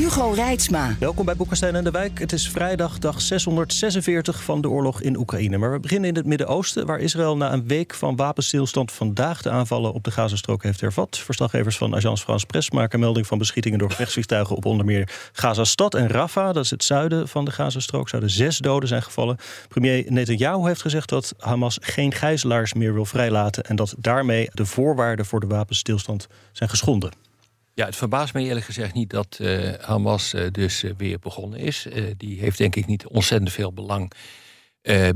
Hugo Reitsma. Welkom bij Boekenstein en de Wijk. Het is vrijdag, dag 646 van de oorlog in Oekraïne. Maar we beginnen in het Midden-Oosten, waar Israël na een week van wapenstilstand vandaag de aanvallen op de Gazastrook heeft hervat. Verslaggevers van Agence France Presse maken melding van beschietingen door gevechtsvliegtuigen op onder meer Gazastad en Rafah. Dat is het zuiden van de Gazastrook. Zouden zes doden zijn gevallen. Premier Netanyahu heeft gezegd dat Hamas geen gijzelaars meer wil vrijlaten en dat daarmee de voorwaarden voor de wapenstilstand zijn geschonden. Ja, het verbaast me eerlijk gezegd niet dat uh, Hamas uh, dus uh, weer begonnen is. die heeft denk ik niet ontzettend veel belang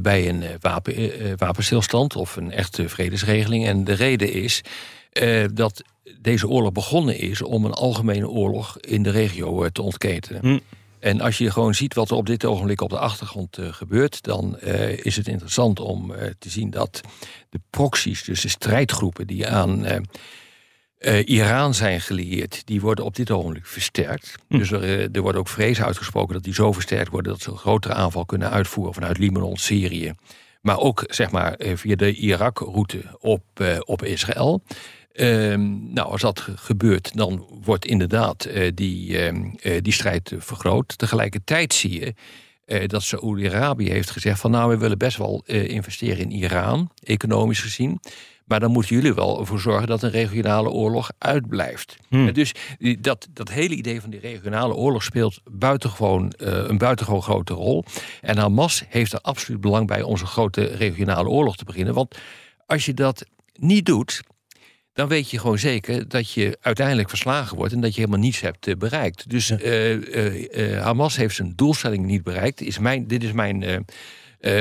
bij een wapen, wapenstilstand of een echte vredesregeling. En de reden is dat deze oorlog begonnen is om een algemene oorlog in de regio te ontketenen. Hm. En als je gewoon ziet wat er op dit ogenblik op de achtergrond gebeurt, dan is het interessant om te zien dat de proxies, dus de strijdgroepen die aan uh, Iran zijn gelieerd, die worden op dit ogenblik versterkt. Hm. Dus er, eh, er wordt ook vrees uitgesproken dat die zo versterkt worden dat ze een grotere aanval kunnen uitvoeren vanuit Libanon, Syrië. Maar ook zeg maar eh, via de Irak-route op, uh, op Israël. Ehm, nou, als dat gebeurt, dan wordt inderdaad die, ehm, die strijd vergroot. Tegelijkertijd zie je dat Saoedi-Arabië heeft gezegd van nou, we willen best wel investeren in Iran, economisch gezien. Maar dan moeten jullie wel ervoor zorgen dat een regionale oorlog uitblijft. Hmm. Dus dat, dat hele idee van die regionale oorlog speelt buitengewoon, uh, een buitengewoon grote rol. En Hamas heeft er absoluut belang bij om zo'n grote regionale oorlog te beginnen. Want als je dat niet doet, dan weet je gewoon zeker dat je uiteindelijk verslagen wordt en dat je helemaal niets hebt uh, bereikt. Dus uh, Hamas heeft zijn doelstelling niet bereikt. Is mijn, dit, is mijn,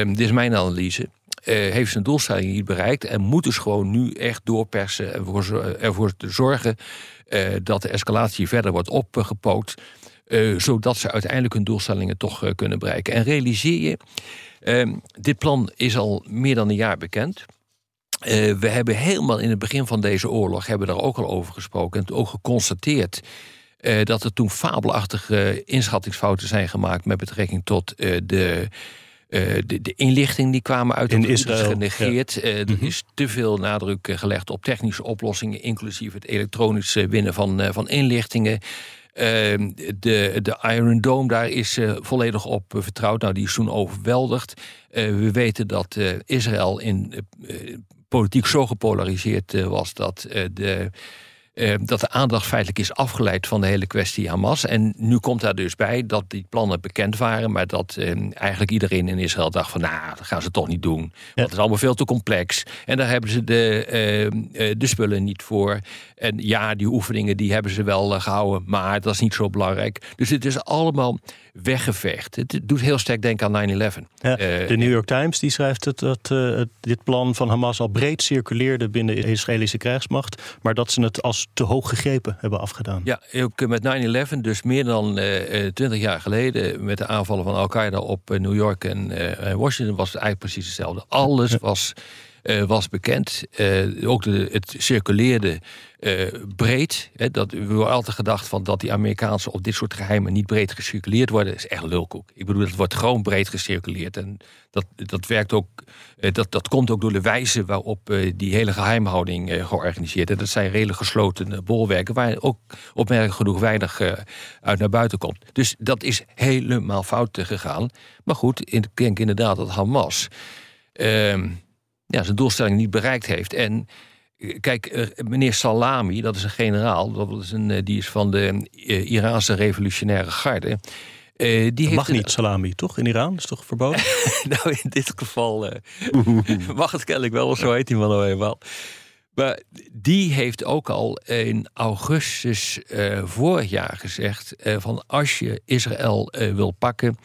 dit is mijn analyse. Uh, heeft zijn doelstelling niet bereikt en moet dus gewoon nu echt doorpersen en ervoor, zorgen uh, dat de escalatie verder wordt opgepookt, uh, zodat ze uiteindelijk hun doelstellingen toch kunnen bereiken. En realiseer je, ehm, dit plan is al meer dan een jaar bekend. we hebben helemaal in het begin van deze oorlog hebben daar ook al over gesproken en ook geconstateerd dat er toen fabelachtige inschattingsfouten zijn gemaakt met betrekking tot de uh, de, de, inlichting die kwamen uit in Israël is genegeerd. Ja. Uh, er mhm. is te veel nadruk eh, gelegd op technische oplossingen, inclusief het elektronisch winnen van, van inlichtingen. Ehm, de, de Iron Dome, daar is volledig op vertrouwd. Nou, die is toen overweldigd. we weten dat Israël in politiek zo gepolariseerd was dat de uh, dat de aandacht feitelijk is afgeleid van de hele kwestie Hamas. En nu komt daar dus bij dat die plannen bekend waren, maar dat uh, eigenlijk iedereen in Israël dacht van, nou, dat gaan ze toch niet doen. Want het is allemaal veel te complex. En daar hebben ze de, uh, de spullen niet voor. En ja, die oefeningen die hebben ze wel gehouden, maar dat is niet zo belangrijk. Dus het is allemaal weggevecht. Het doet heel sterk denken aan 9-11. Ja, de New York Times die schrijft het, dat dit plan van Hamas al breed circuleerde binnen de Israëlische krijgsmacht, maar dat ze het als te hoog gegrepen hebben afgedaan. Ja, ook met 9-11, dus meer dan uh, eh, 20 eh, jaar geleden, met de aanvallen van Al-Qaeda op uh, New York en uh, Washington, was het eigenlijk precies hetzelfde. Alles was, was bekend. ook de, het circuleerde uh, breed. Hè, dat, we hebben altijd gedacht van dat die Amerikaanse of dit soort geheimen niet breed gecirculeerd worden. Is echt lulkoek. Ik bedoel, het wordt gewoon breed gecirculeerd. En dat, dat werkt ook, dat, dat komt ook door de wijze waarop die hele geheimhouding georganiseerd is. Dat zijn redelijk gesloten bolwerken waar ook opmerkelijk genoeg weinig uit naar buiten komt. Dus dat is helemaal fout gegaan. Maar goed, ik denk inderdaad dat Hamas ehm, ja, zijn doelstelling niet bereikt heeft. En Kijk, eh, meneer Salami, dat is een generaal, dat is een, eh, die is van de uh, Iraanse revolutionaire garde. Uh, die mag niet salami, toch? In Iran? is toch verboden? nou, in dit geval mag het kennelijk wel, zo heet hij man nou eenmaal. Maar die heeft ook al in augustus vorig jaar gezegd: van als je Israël wil pakken,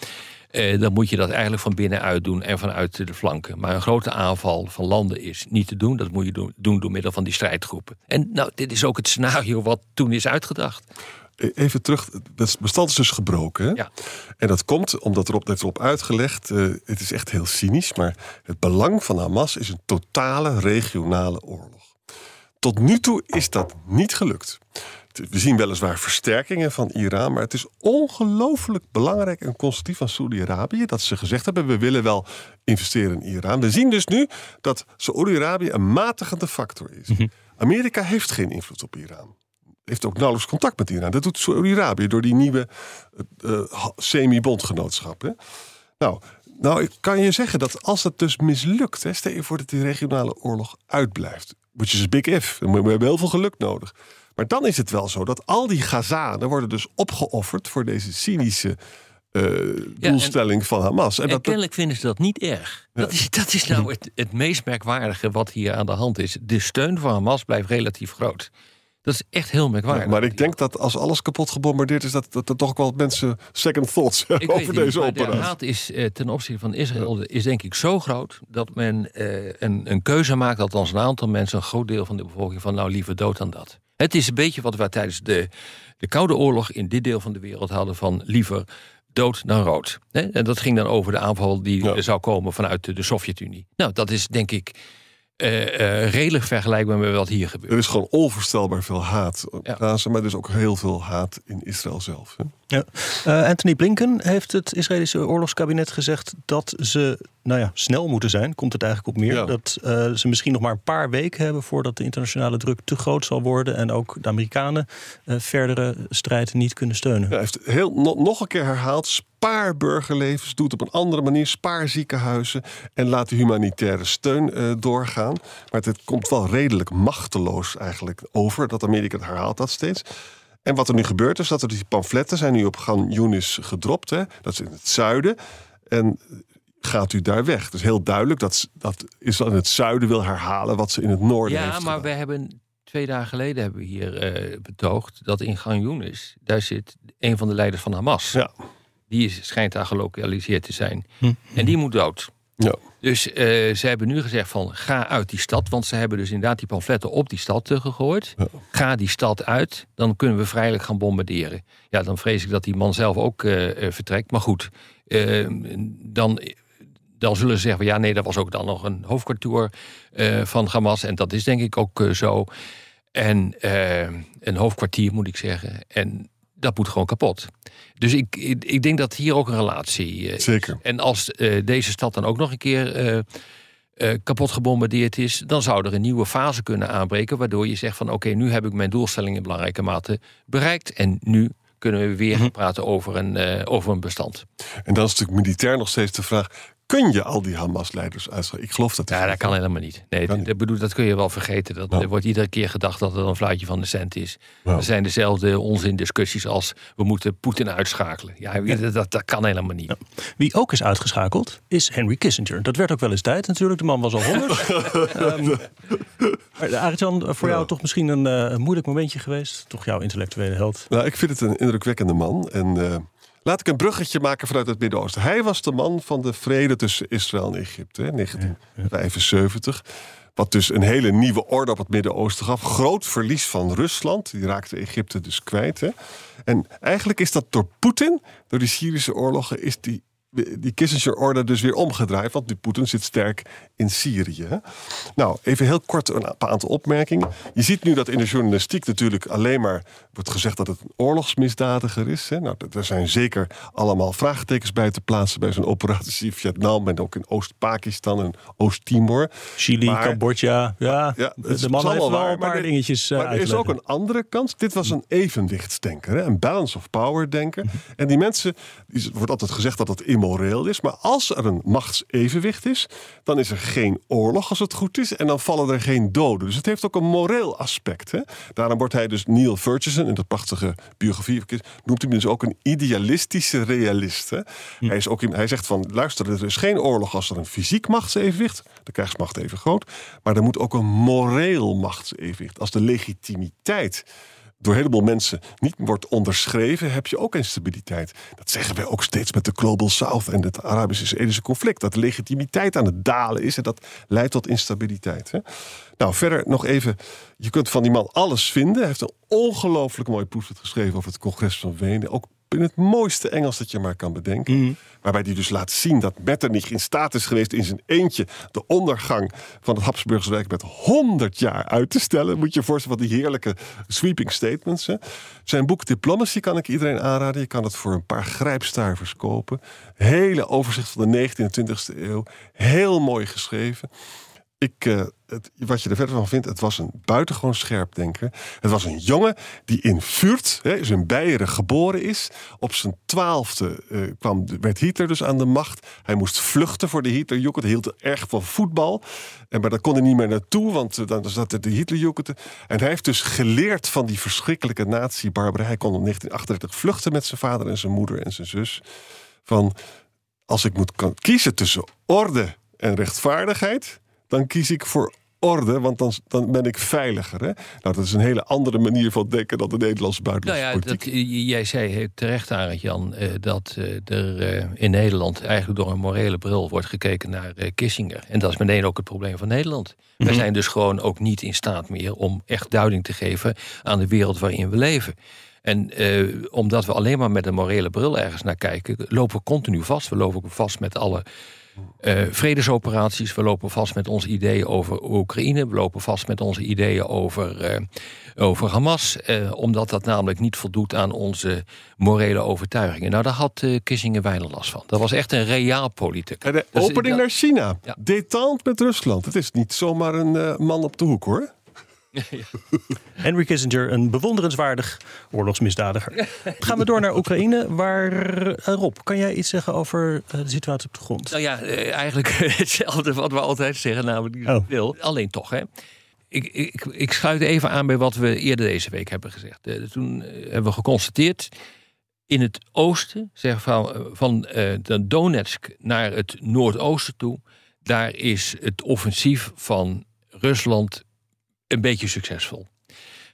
eh, dan moet je dat eigenlijk van binnenuit doen en vanuit de flanken. Maar een grote aanval van landen is niet te doen. Dat moet je doen, doen door middel van die strijdgroepen. En nou, dit is ook het scenario wat toen is uitgedacht. e- even terug. Het bestand is dus gebroken. Hè? Ja. En dat komt omdat erop, heeft erop uitgelegd. eh, het is echt heel cynisch. Maar het belang van Hamas is een totale regionale oorlog. Tot nu toe is dat niet gelukt. We zien weliswaar versterkingen van Iran, maar het is ongelooflijk belangrijk en constructief van Saoedi-Arabië dat ze gezegd hebben: we willen wel investeren in Iran. We zien dus nu dat Saoedi-Arabië een matigende factor is. Amerika heeft geen invloed op Iran. Heeft ook nauwelijks contact met Iran. Dat doet Saoedi-Arabië door die nieuwe eh, eh, semi-bondgenootschap. hè. Nou, nou, ik kan je zeggen dat als het dus mislukt, hè, stel je voor dat die regionale oorlog uitblijft, which is a big if, we hebben heel veel geluk nodig. Maar dan is het wel zo dat al die Gazanen worden dus opgeofferd voor deze cynische eh, doelstelling van Hamas. En, En dat, kennelijk vinden ze dat niet erg. Dat, is, dat is nou het, het meest merkwaardige wat hier aan de hand is. De steun voor Hamas blijft relatief groot. Dat is echt heel merkwaardig. maar ik denk dat als alles kapot gebombardeerd is, dat, dat er toch wel mensen second thoughts hebben over niet, deze maar de operatie. haat is eh, ten opzichte van Israël is denk ik zo groot dat men eh, een, een keuze maakt, althans een aantal mensen, een groot deel van de bevolking, van nou liever dood dan dat. Het is een beetje wat we tijdens de, de Koude Oorlog in dit deel van de wereld hadden van liever dood dan rood. En dat ging dan over de aanval die Ja. zou komen vanuit de Sovjet-Unie. Nou, dat is denk ik eh, eh, redelijk vergelijkbaar met wat hier gebeurt. Er is gewoon onvoorstelbaar veel haat op Ja. Gaza, maar er is ook heel veel haat in Israël zelf. Hè? Ja. Eh, Anthony Blinken heeft het Israëlische oorlogskabinet gezegd dat ze nou ja, snel moeten zijn. Komt het eigenlijk op meer. Ja. Dat eh, ze misschien nog maar een paar weken hebben voordat de internationale druk te groot zal worden. En ook de Amerikanen eh, verdere strijd niet kunnen steunen. Hij heeft heel, no- nog een keer herhaald: spaar burgerlevens, doe het op een andere manier, spaar ziekenhuizen en laat de humanitaire steun eh, doorgaan. Maar het komt wel redelijk machteloos eigenlijk over dat Amerika het herhaalt dat steeds. En wat er nu gebeurt is dat er die pamfletten zijn nu op Gan Yunis gedropt. Hè? Dat is in het zuiden. En gaat u daar weg? Het is heel duidelijk dat, dat Israël in het zuiden wil herhalen wat ze in het noorden heeft Ja, maar gedaan. we hebben twee dagen geleden hebben we hier eh, betoogd dat in Gan Yunis, daar zit een van de leiders van Hamas. Ja. Die is, schijnt daar gelokaliseerd te zijn. Hm. En die moet dood. Ja. Dus eh, ze hebben nu gezegd van ga uit die stad. Want ze hebben dus inderdaad die pamfletten op die stad eh, gegooid. Ja. Ga die stad uit, dan kunnen we vrijelijk gaan bombarderen. Ja, dan vrees ik dat die man zelf ook eh, vertrekt. Maar goed, eh, dan, dan zullen ze zeggen... ja, nee, dat was ook dan nog een hoofdkwartier van Hamas. En dat is denk ik ook zo. En eh, een hoofdkwartier moet ik zeggen. En dat moet gewoon kapot. Dus ik, ik, ik denk dat hier ook een relatie eh, is. Zeker. En als eh, deze stad dan ook nog een keer eh, kapot gebombardeerd is, dan zou er een nieuwe fase kunnen aanbreken, waardoor je zegt van oké, nu heb ik mijn doelstelling in belangrijke mate bereikt en nu kunnen we weer gaan praten over een, over een bestand. En dan is natuurlijk militair nog steeds de vraag: kun je al die Hamas-leiders uitschakelen? Ik geloof dat. Ja, dat kan helemaal niet. Nee, Kan dat, niet. bedoel, dat kun je wel vergeten. Dat, Ja. Er wordt iedere keer gedacht dat het een fluitje van de cent is. Ja. Er zijn dezelfde onzin-discussies als we moeten Poetin uitschakelen. Ja, dat, dat, dat kan helemaal niet. Wie ook is uitgeschakeld is Henry Kissinger. Dat werd ook wel eens tijd natuurlijk. De man was al 100. Ehm maar Arjan, voor jou toch misschien een, eh, een moeilijk momentje geweest. Toch jouw intellectuele held. Nou, ik vind het een indrukwekkende man. En eh, laat ik een bruggetje maken vanuit het Midden-Oosten. Hij was de man van de vrede tussen Israël en Egypte in 1975. Wat dus een hele nieuwe orde op het Midden-Oosten gaf. Groot verlies van Rusland. Die raakte Egypte dus kwijt. Hè. En eigenlijk is dat door Poetin, door die Syrische oorlogen, is die, die Kissinger-orde dus weer omgedraaid. Want nu Poetin zit sterk in Syrië. Nou, even heel kort een paar aantal opmerkingen. Je ziet nu dat in de journalistiek natuurlijk alleen maar wordt gezegd dat het een oorlogsmisdadiger is. Hè. Nou, er zijn zeker allemaal vraagtekens bij te plaatsen bij zo'n operatie in Vietnam en ook in Oost-Pakistan en Oost-Timor. Chili, Maar- Cambodja. Ja, de man heeft wel waar, een paar maar dingetjes eh, Maar er is ook een andere kant. Dit was een evenwichtsdenker, hè? een balance of power denker. En die mensen, die- er wordt altijd gezegd dat het immoreel is. Maar als er een machtsevenwicht is, dan is er geen oorlog als het goed is. En dan vallen er geen doden. Dus het heeft ook een moreel aspect. Hè? Daarom wordt hij dus Neil Ferguson, in dat prachtige biografie, noemt hij dus ook een idealistische realist. Hè? Hij, is ook hij zegt van, luister, er is geen oorlog als er een fysiek machtsevenwicht, de krijgsmacht even groot, maar er moet ook een moreel machtsevenwicht. Als de legitimiteit door een heleboel mensen niet wordt onderschreven, heb je ook instabiliteit. Dat zeggen wij ook steeds met de Global South en het Arabisch-Israëlische conflict. Dat de legitimiteit aan het dalen is en dat leidt tot instabiliteit. Hè? Nou, verder nog even. Je kunt van die man alles vinden. Hij heeft een ongelooflijk mooi proefschrift geschreven over het congres van Wenen. Ook in het mooiste Engels dat je maar kan bedenken. Mhm. Waarbij hij dus laat zien dat Metternich in staat is geweest in zijn eentje de ondergang van het Habsburgse Rijk met 100 jaar uit te stellen. Moet je je voorstellen van die heerlijke sweeping statements. Hè. Zijn boek Diplomacy kan ik iedereen aanraden. Je kan het voor een paar grijpstuivers kopen. Hele overzicht van de 19e en 20e eeuw. Heel mooi geschreven. Ik, eh, het, wat je er verder van vindt, het was een buitengewoon scherp denker. Het was een jongen die in hè, dus in Beieren, geboren is. Op zijn twaalfde eh, kwam, werd Hitler dus aan de macht. Hij moest vluchten voor de Hitlerjugend. Hij hield erg van voetbal. En, maar daar kon hij niet meer naartoe, want eh, dan zat er de Hitlerjugend. En hij heeft dus geleerd van die verschrikkelijke nazi-barbarij. Hij kon in 1938 vluchten met zijn vader en zijn moeder en zijn zus. Van, als ik moet kiezen tussen orde en rechtvaardigheid dan kies ik voor orde, want dan, dan ben ik veiliger. Hè? Nou, dat is een hele andere manier van denken dan de Nederlandse Nou buitenlandse ja, dat, politiek. jij zei terecht, Arend Jan, eh, dat eh, er eh, in Nederland eigenlijk door een morele bril wordt gekeken naar Kissinger. En dat is meteen ook het probleem van Nederland. Wij zijn dus gewoon ook niet in staat meer om echt duiding te geven aan de wereld waarin we leven. En eh, omdat we alleen maar met een morele bril ergens naar kijken, lopen we continu vast. We lopen vast met alle eh, vredesoperaties. We lopen vast met onze ideeën over Oekraïne. We lopen vast met onze ideeën over, eh, over Hamas. eh, omdat dat namelijk niet voldoet aan onze morele overtuigingen. Nou, daar had Kissinger weinig last van. Dat was echt een realpoliticus. En de Dus opening naar China. Ja. Detente met Rusland. Het is niet zomaar een man op de hoek hoor. Henry Kissinger, een bewonderenswaardig oorlogsmisdadiger. Gaan we door naar Oekraïne. Waar, eh, Rob, kan jij iets zeggen over eh, de situatie op de grond? Nou ja, eh, eigenlijk hetzelfde wat we altijd zeggen, namelijk Oh. zoveel. Alleen toch, hè. Ik, ik, ik sluit even aan bij wat we eerder deze week hebben gezegd. Toen hebben we geconstateerd... in het oosten, zeg van, van de Donetsk naar het noordoosten toe... daar is het offensief van Rusland een beetje succesvol.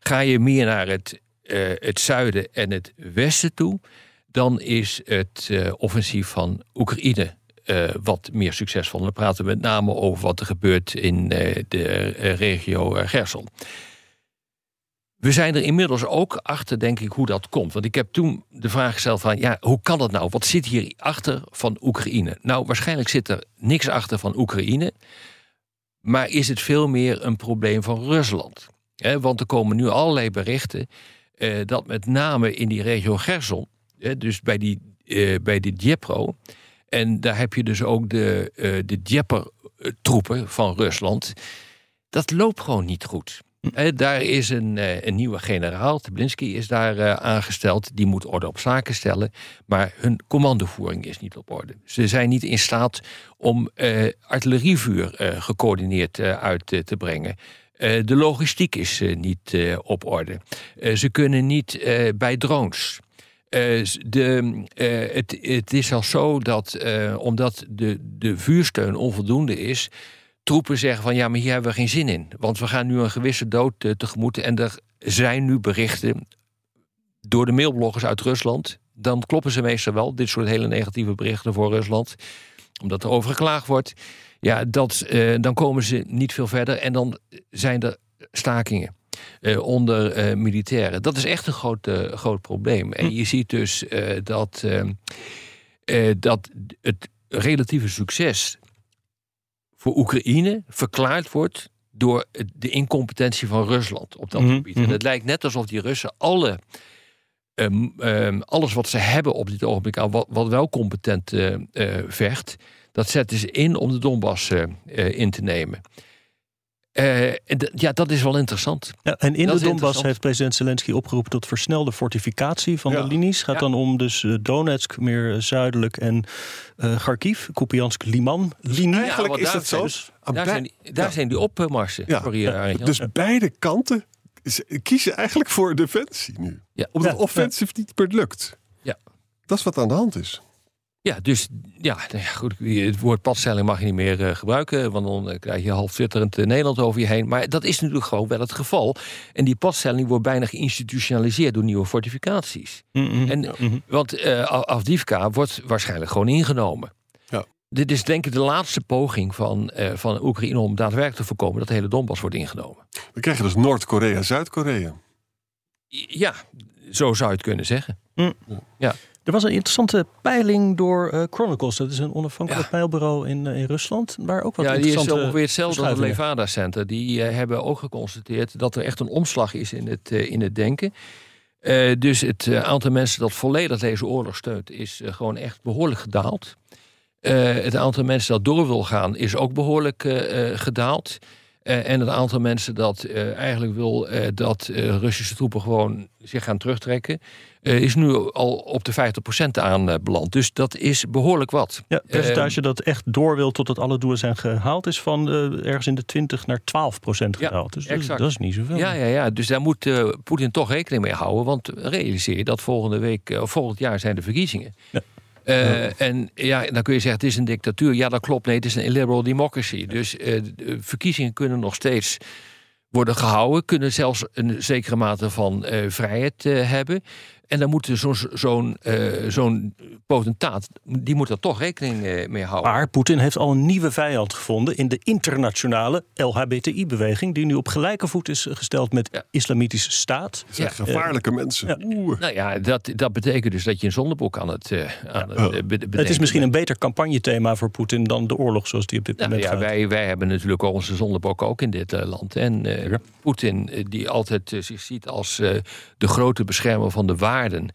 Ga je meer naar het, eh, het zuiden en het westen toe... dan is het eh, offensief van Oekraïne eh, wat meer succesvol. Dan praten we met name over wat er gebeurt in de regio Gerson. We zijn er inmiddels ook achter, denk ik, hoe dat komt. Want ik heb toen de vraag gesteld van, ja, hoe kan dat nou? Wat zit hier achter van Oekraïne? Nou, waarschijnlijk zit er niks achter van Oekraïne. Maar is het veel meer een probleem van Rusland? Want er komen nu allerlei berichten eh, dat met name in die regio Gerson, dus bij die, eh, bij die Dnipro, en daar heb je dus ook de, eh de Djepper-troepen van Rusland. Dat loopt gewoon niet goed. Daar is een, eh, een nieuwe generaal, Tablinski, is daar eh, aangesteld. Die moet orde op zaken stellen. Maar hun commandovoering is niet op orde. Ze zijn niet in staat om eh, artillerievuur gecoördineerd uit te brengen. De logistiek is niet op orde. Ze kunnen niet bij drones. De, het, het is al zo dat, omdat de, de vuursteun onvoldoende is, troepen zeggen van ja, maar hier hebben we geen zin in. Want we gaan nu een gewisse dood eh, tegemoet. En er zijn nu berichten door de mailbloggers uit Rusland. Dan kloppen ze meestal wel, dit soort hele negatieve berichten voor Rusland. Omdat er over geklaagd wordt. Ja, dat, eh, dan komen ze niet veel verder. En dan zijn er stakingen eh, onder militairen. Dat is echt een groot, groot probleem. En je ziet dus dat, dat het relatieve succes voor Oekraïne verklaard wordt door de incompetentie van Rusland op dat Mhm, gebied. En mhm. het lijkt net alsof die Russen alle, ehm, ehm, alles wat ze hebben op dit ogenblik aan wat, wat wel competent eh, vecht, dat zetten ze in om de Donbass eh, in te nemen. Eh, ja, dat is wel interessant. Ja, en in Dat de Donbass heeft president Zelensky opgeroepen tot versnelde fortificatie van Ja. de linies. Gaat Ja. dan om dus eh, Donetsk meer zuidelijk en eh Kharkiv, Kupiansk, Liman linie. Eigenlijk is dat zo. zijn- Aan Daar bij- zijn die, daar zijn die opmarsen. Eh. Dus beide kanten kiezen eigenlijk voor defensie nu. Ja. Omdat Ja, offensief niet meer lukt. Ja. Dat is wat aan de hand is. Ja, dus ja, nou ja, goed, het woord padstelling mag je niet meer uh, gebruiken, want dan uh, krijg je half twitterend uh, Nederland over je heen. Maar dat is natuurlijk gewoon wel het geval. En die padstelling wordt bijna geïnstitutionaliseerd door nieuwe fortificaties. Mm -hmm. En, mm -hmm. Want Afdivka wordt waarschijnlijk gewoon ingenomen. Ja. Dit is denk ik de laatste poging van, van Oekraïne om daadwerkelijk te voorkomen dat de hele Donbass wordt ingenomen. We krijgen dus Noord-Korea, Zuid-Korea. Ja, zo zou je het kunnen zeggen. Mm. Ja. Er was een interessante peiling door uh, Chronicles. Dat is een onafhankelijk ja. peilbureau in, uh, in Rusland. Waar ook wat ja, die is ongeveer hetzelfde als het Levada Center. Die uh, hebben ook geconstateerd dat er echt een omslag is in het, in het denken. dus het aantal mensen dat volledig deze oorlog steunt, is gewoon echt behoorlijk gedaald. het aantal mensen dat door wil gaan, is ook behoorlijk gedaald. Uh, en het aantal mensen dat uh, eigenlijk wil uh, dat Russische troepen gewoon zich gaan terugtrekken, is nu al op de 50% aanbeland. Dus dat is behoorlijk wat. Ja, het percentage dat echt door wil totdat alle doelen zijn gehaald, is van ergens in de 20 naar 12% gedaald. Ja, dus exact. dat is niet zoveel. Ja, ja, ja. dus daar moet Poetin toch rekening mee houden. Want realiseer je dat volgende week, of volgend jaar zijn de verkiezingen. Ja. Uh, en ja, dan kun je zeggen, het is een dictatuur. Ja, dat klopt. Nee, het is een illiberal democracy. Dus uh, de verkiezingen kunnen nog steeds worden gehouden. Kunnen zelfs een zekere mate van uh, vrijheid hebben. En dan moet zo'n zo'n zo'n potentaat, die moet er toch rekening mee houden. Maar Poetin heeft al een nieuwe vijand gevonden in de internationale LHBTI-beweging, die nu op gelijke voet is gesteld met Ja. islamitische staat. Het zijn gevaarlijke mensen. ja. Oeh. Nou ja, dat, dat betekent dus dat je een zondeboek aan het, uh, aan het uh, be- bedenken Het is misschien een beter campagnethema voor Poetin dan de oorlog zoals die op dit Nou moment ja, gaat. wij, wij hebben natuurlijk al onze zondebok ook in dit eh, land. En eh, Ja. Poetin, eh, die altijd eh, zich ziet als eh, de grote beschermer van de waarden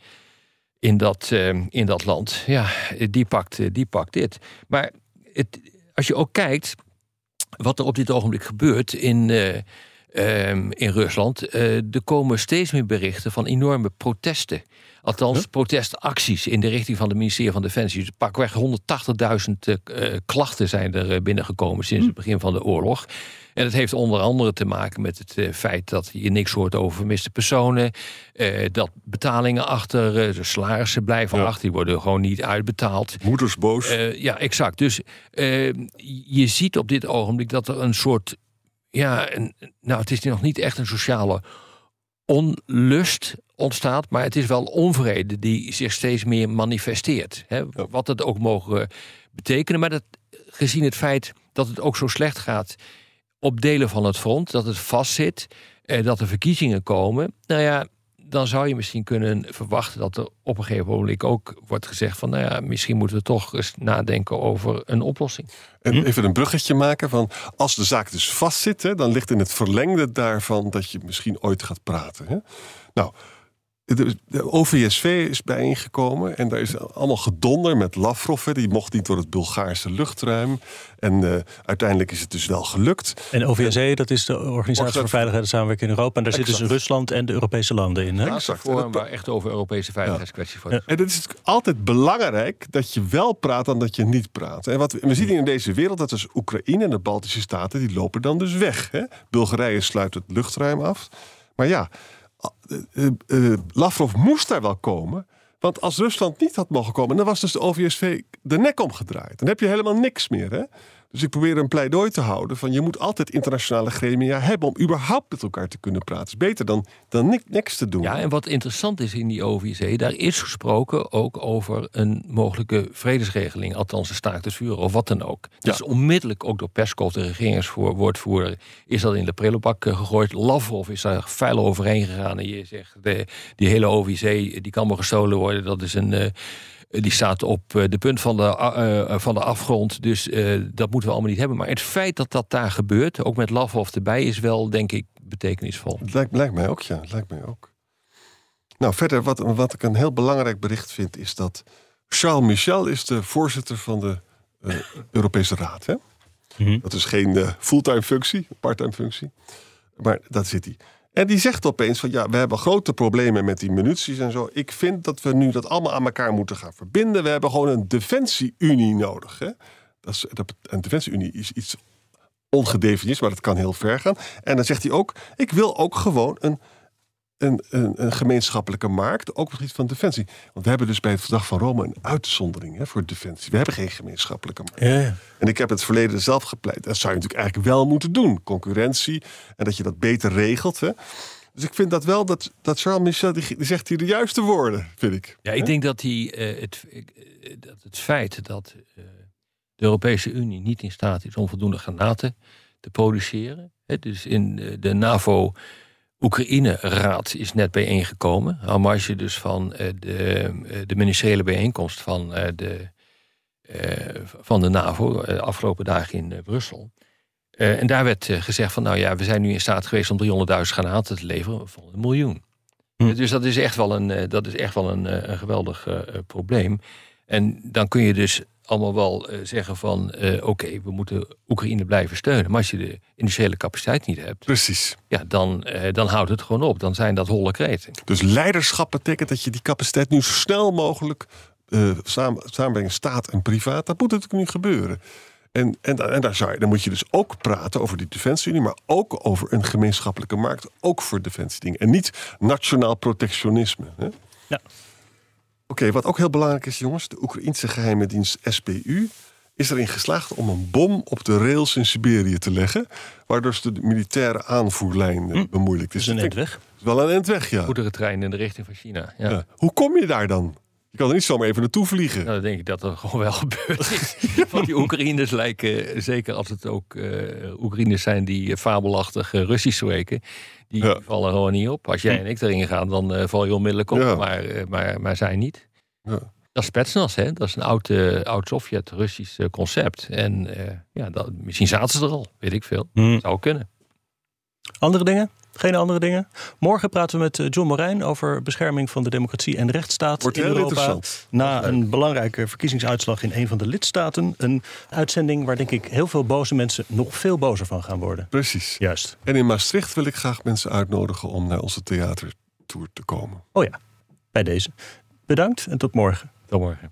in dat, eh, in dat land, ja, die pakt, eh, die pakt dit. Maar het, als je ook kijkt wat er op dit ogenblik gebeurt in, eh, ehm, in Rusland, er komen steeds meer berichten van enorme protesten. Althans, protestacties in de richting van het ministerie van Defensie. Dus pakweg 180.000 eh, eh, klachten zijn er binnengekomen sinds het begin van de oorlog. En dat heeft onder andere te maken met het eh, feit dat je niks hoort over vermiste personen. eh, dat betalingen achter, eh, de salarissen blijven Ja. achter, die worden gewoon niet uitbetaald. Moeders boos. Ja, exact. Dus je ziet op dit ogenblik dat er een soort. Ja, een, nou, het is nog niet echt een sociale onlust ontstaat, maar het is wel onvrede die zich steeds meer manifesteert. Hè? Wat het ook mogen betekenen, maar dat, gezien het feit dat het ook zo slecht gaat op delen van het front, dat het vastzit, eh, dat er verkiezingen komen, nou ja, dan zou je misschien kunnen verwachten dat er op een gegeven moment ook wordt gezegd van, nou ja, misschien moeten we toch eens nadenken over een oplossing. En even een bruggetje maken van als de zaak dus vastzit, hè, dan ligt in het verlengde daarvan dat je misschien ooit gaat praten. Hè? Nou, de, de OVSV is bijeengekomen en daar is allemaal gedonder met Lavrov. Hè, die mocht niet door het Bulgaarse luchtruim. En eh, uiteindelijk is het dus wel gelukt. En OVSE, dat is de Organisatie voor Veiligheid en Samenwerking in Europa. En daar zitten dus. Rusland en de Europese landen in. Hè? Ja. Laatste Exact. forum En dat- waar echt over Europese veiligheidskwesties wordt. En het is altijd belangrijk dat je wel praat dan dat je niet praat. En wat we, we zien in deze wereld, dat is Oekraïne en de Baltische Staten, die lopen dan dus weg. Hè? Bulgarije sluit het luchtruim af. Maar ja, Lavrov moest daar wel komen. Want als Rusland niet had mogen komen, dan was dus de OVSV de nek omgedraaid. Dan heb je helemaal niks meer. Hè? Dus ik probeer een pleidooi te houden van je moet altijd internationale gremia hebben om überhaupt met elkaar te kunnen praten. is beter dan, dan ni- niks te doen. Ja, en wat interessant is in die OVC, daar is gesproken ook over een mogelijke vredesregeling, althans een staakt het vuren of wat dan ook. Ja. Dus onmiddellijk ook door Peskov, de regeringswoordvoerder, is dat in de prullenbak eh, gegooid. Lavrov is daar feil overheen gegaan en je zegt, de, die hele OVC die kan maar gestolen worden. Dat is een... eh, die staat op eh, de punt van de, eh, eh, van de afgrond. Dus eh, dat moeten we allemaal niet hebben. Maar het feit dat dat daar gebeurt, ook met Lavrov erbij, is wel, denk ik, betekenisvol. Het lijkt, lijkt mij ook, ja. Het lijkt mij ook. Nou, verder, wat, wat ik een heel belangrijk bericht vind, is dat Charles Michel is de voorzitter van de eh, Europese Raad. Hè? Mhm. Dat is geen eh, fulltime functie, parttime functie. Maar dat zit hij. En die zegt opeens van ja, we hebben grote problemen met die munities en zo. Ik vind dat we nu dat allemaal aan elkaar moeten gaan verbinden. We hebben gewoon een defensie-unie nodig. Hè? Dat is, dat, een defensie-unie is iets ongedefinieerd, maar dat kan heel ver gaan. En dan zegt hij ook: ik wil ook gewoon een een, een, een gemeenschappelijke markt, ook op het gebied van defensie. Want we hebben dus bij het Verdrag van Rome een uitzondering hè, voor defensie. We hebben geen gemeenschappelijke markt. Ja, ja. En ik heb het verleden zelf gepleit. Dat zou je natuurlijk eigenlijk wel moeten doen. Concurrentie en dat je dat beter regelt. Hè. Dus ik vind dat wel, dat, dat Charles Michel, die, die zegt hier de juiste woorden, vind ik. Ja, ik denk dat, die, eh, het, eh, dat het feit dat eh, de Europese Unie niet in staat is om voldoende granaten te produceren. Hè, dus in de NAVO Oekraïne-raad is net bijeengekomen. Aan marge dus van eh, de, eh, de ministeriële bijeenkomst van, eh, de, van de NAVO eh, afgelopen dagen in Brussel. En daar werd gezegd van, nou ja, we zijn nu in staat geweest om 300.000 granaten te leveren van een miljoen. Hm. Dus dat is echt wel een, dat is echt wel een, een geweldig probleem. En dan kun je dus allemaal wel eh, zeggen van, eh, oké, we moeten Oekraïne blijven steunen. Maar als je de industriële capaciteit niet hebt, Precies. ja, dan, eh, dan houdt het gewoon op. Dan zijn dat holle kreten. Dus leiderschap betekent dat je die capaciteit nu zo snel mogelijk eh samen, samenbrengen, staat en privaat. Dat moet natuurlijk nu gebeuren. En, en, en daar zou je, dan moet je dus ook praten over die defensie, maar ook over een gemeenschappelijke markt, ook voor defensiedingen. En niet nationaal protectionisme. Hè? Ja. Oké, wat ook heel belangrijk is, jongens, de Oekraïnse geheime dienst SPU is erin geslaagd om een bom op de rails in Siberië te leggen, waardoor ze de militaire aanvoerlijn eh, bemoeilijkt Dat is. is een is wel een endweg, ja. Goederentrein in de richting van China. Ja. Ja. Hoe kom je daar dan? Je kan er niet zomaar even naartoe vliegen. Nou, dan denk ik dat dat gewoon wel gebeurd is. Want die Oekraïners lijken, eh, zeker als het ook eh Oekraïners zijn die eh, fabelachtig Russisch spreken, die Ja. vallen gewoon niet op. Als jij en ik erin gaan, dan val je onmiddellijk op, Ja. maar, maar, maar zij niet. Ja. Dat is Spetsnaz, hè? Dat is een oud, oud Sovjet-Russisch concept. En ja, dat, misschien zaten ze er al, weet ik veel. Hm. Zou kunnen. Andere dingen? Geen andere dingen? Morgen praten we met eh, John Morijn over bescherming van de democratie en rechtsstaat Wordt in heel Europa. interessant. Na een belangrijke verkiezingsuitslag in een van de lidstaten. Een uitzending waar denk ik heel veel boze mensen nog veel bozer van gaan worden. Precies. Juist. En in Maastricht wil ik graag mensen uitnodigen om naar onze theatertour te komen. Oh ja, bij deze. Bedankt en tot morgen. Tot morgen.